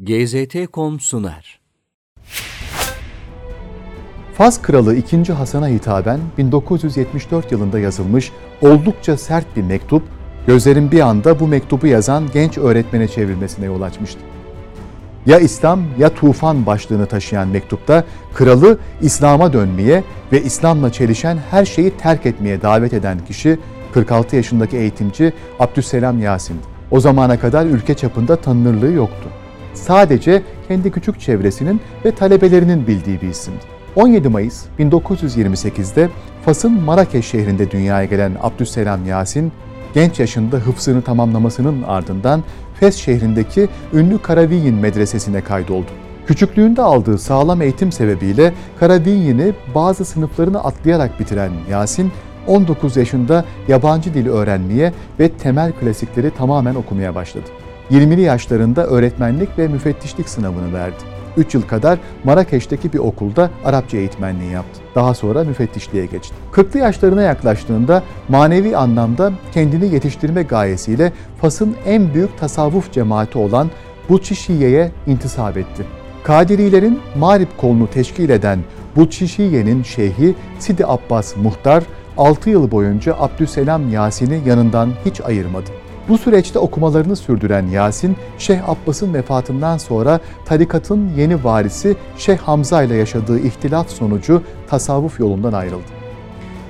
GZT.com sunar. Fas Kralı 2. Hasan'a hitaben 1974 yılında yazılmış oldukça sert bir mektup, gözlerin bir anda bu mektubu yazan genç öğretmene çevrilmesine yol açmıştı. Ya İslam ya tufan başlığını taşıyan mektupta kralı İslam'a dönmeye ve İslam'la çelişen her şeyi terk etmeye davet eden kişi 46 yaşındaki eğitimci Abdüsselam Yasin'di. O zamana kadar ülke çapında tanınırlığı yoktu sadece kendi küçük çevresinin ve talebelerinin bildiği bir isimdi. 17 Mayıs 1928'de Fas'ın Marrakeş şehrinde dünyaya gelen Abdüsselam Yasin, genç yaşında hıfzını tamamlamasının ardından Fes şehrindeki ünlü Karaviyin medresesine kaydoldu. Küçüklüğünde aldığı sağlam eğitim sebebiyle Karaviyin'i bazı sınıflarını atlayarak bitiren Yasin, 19 yaşında yabancı dil öğrenmeye ve temel klasikleri tamamen okumaya başladı. 20'li yaşlarında öğretmenlik ve müfettişlik sınavını verdi. 3 yıl kadar Marrakeş'teki bir okulda Arapça eğitmenliği yaptı. Daha sonra müfettişliğe geçti. 40'lı yaşlarına yaklaştığında manevi anlamda kendini yetiştirme gayesiyle Fas'ın en büyük tasavvuf cemaati olan Butçişiye'ye intisap etti. Kadirilerin Mağrip kolunu teşkil eden Butçişiye'nin şeyhi Sidi Abbas Muhtar 6 yıl boyunca Abdüselam Yasin'i yanından hiç ayırmadı. Bu süreçte okumalarını sürdüren Yasin, Şeyh Abbas'ın vefatından sonra tarikatın yeni varisi Şeyh Hamza ile yaşadığı ihtilaf sonucu tasavvuf yolundan ayrıldı.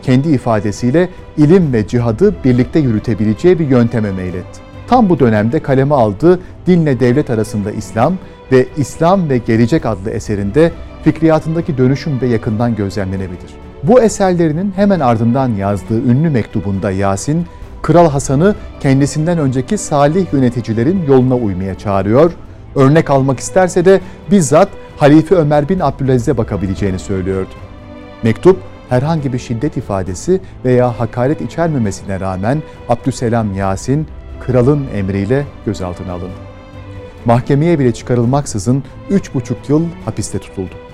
Kendi ifadesiyle ilim ve cihadı birlikte yürütebileceği bir yönteme meyletti. Tam bu dönemde kaleme aldığı Dinle Devlet Arasında İslam ve İslam ve Gelecek adlı eserinde fikriyatındaki dönüşüm ve yakından gözlemlenebilir. Bu eserlerinin hemen ardından yazdığı ünlü mektubunda Yasin, Kral Hasan'ı kendisinden önceki salih yöneticilerin yoluna uymaya çağırıyor. Örnek almak isterse de bizzat Halife Ömer bin Abdülaziz'e bakabileceğini söylüyordu. Mektup herhangi bir şiddet ifadesi veya hakaret içermemesine rağmen Abdüselam Yasin kralın emriyle gözaltına alındı. Mahkemeye bile çıkarılmaksızın 3,5 yıl hapiste tutuldu.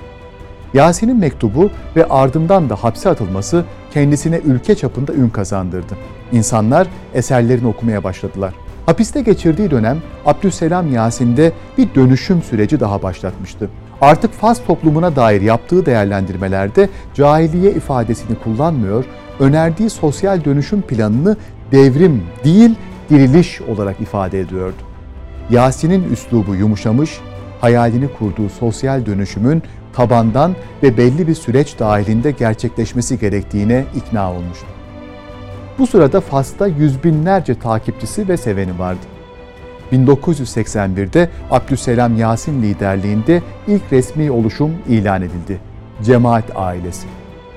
Yasin'in mektubu ve ardından da hapse atılması kendisine ülke çapında ün kazandırdı. İnsanlar eserlerini okumaya başladılar. Hapiste geçirdiği dönem Abdüsselam Yasin'de bir dönüşüm süreci daha başlatmıştı. Artık Fas toplumuna dair yaptığı değerlendirmelerde cahiliye ifadesini kullanmıyor, önerdiği sosyal dönüşüm planını devrim değil diriliş olarak ifade ediyordu. Yasin'in üslubu yumuşamış, hayalini kurduğu sosyal dönüşümün tabandan ve belli bir süreç dahilinde gerçekleşmesi gerektiğine ikna olmuştu. Bu sırada Fas'ta yüz binlerce takipçisi ve seveni vardı. 1981'de Abdüselam Yasin liderliğinde ilk resmi oluşum ilan edildi. Cemaat ailesi.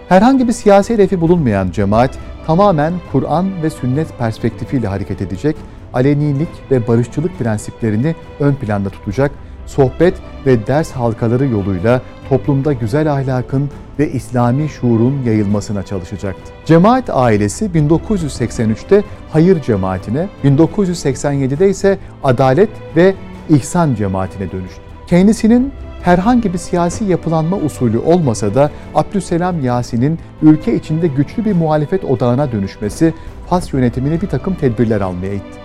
Herhangi bir siyasi hedefi bulunmayan cemaat tamamen Kur'an ve sünnet perspektifiyle hareket edecek, alenilik ve barışçılık prensiplerini ön planda tutacak sohbet ve ders halkaları yoluyla toplumda güzel ahlakın ve İslami şuurun yayılmasına çalışacaktı. Cemaat ailesi 1983'te Hayır Cemaatine, 1987'de ise Adalet ve İhsan Cemaatine dönüştü. Kendisinin herhangi bir siyasi yapılanma usulü olmasa da Abdüselam Yasin'in ülke içinde güçlü bir muhalefet odağına dönüşmesi Fas yönetimini bir takım tedbirler almaya itti.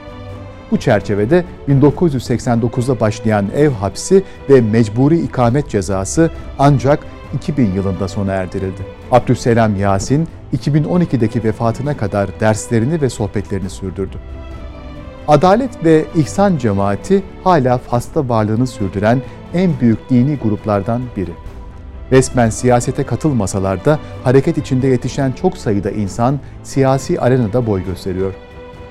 Bu çerçevede 1989'da başlayan ev hapsi ve mecburi ikamet cezası ancak 2000 yılında sona erdirildi. Abdüsselam Yasin 2012'deki vefatına kadar derslerini ve sohbetlerini sürdürdü. Adalet ve İhsan cemaati hala Fas'ta varlığını sürdüren en büyük dini gruplardan biri. Resmen siyasete katılmasalar da hareket içinde yetişen çok sayıda insan siyasi arenada boy gösteriyor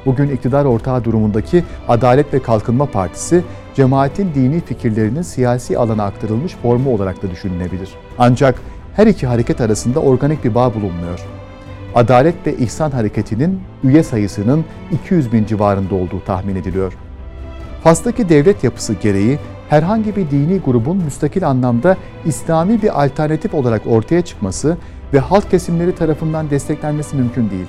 bugün iktidar ortağı durumundaki Adalet ve Kalkınma Partisi, cemaatin dini fikirlerinin siyasi alana aktarılmış formu olarak da düşünülebilir. Ancak her iki hareket arasında organik bir bağ bulunmuyor. Adalet ve İhsan Hareketi'nin üye sayısının 200 bin civarında olduğu tahmin ediliyor. Fas'taki devlet yapısı gereği herhangi bir dini grubun müstakil anlamda İslami bir alternatif olarak ortaya çıkması ve halk kesimleri tarafından desteklenmesi mümkün değil.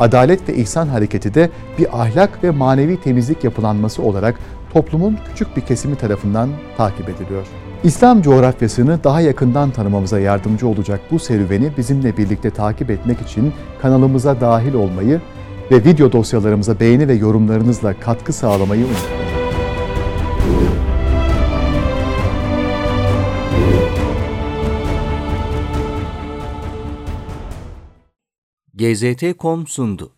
Adalet ve İhsan Hareketi de bir ahlak ve manevi temizlik yapılanması olarak toplumun küçük bir kesimi tarafından takip ediliyor. İslam coğrafyasını daha yakından tanımamıza yardımcı olacak bu serüveni bizimle birlikte takip etmek için kanalımıza dahil olmayı ve video dosyalarımıza beğeni ve yorumlarınızla katkı sağlamayı unutmayın. GZT.com sundu.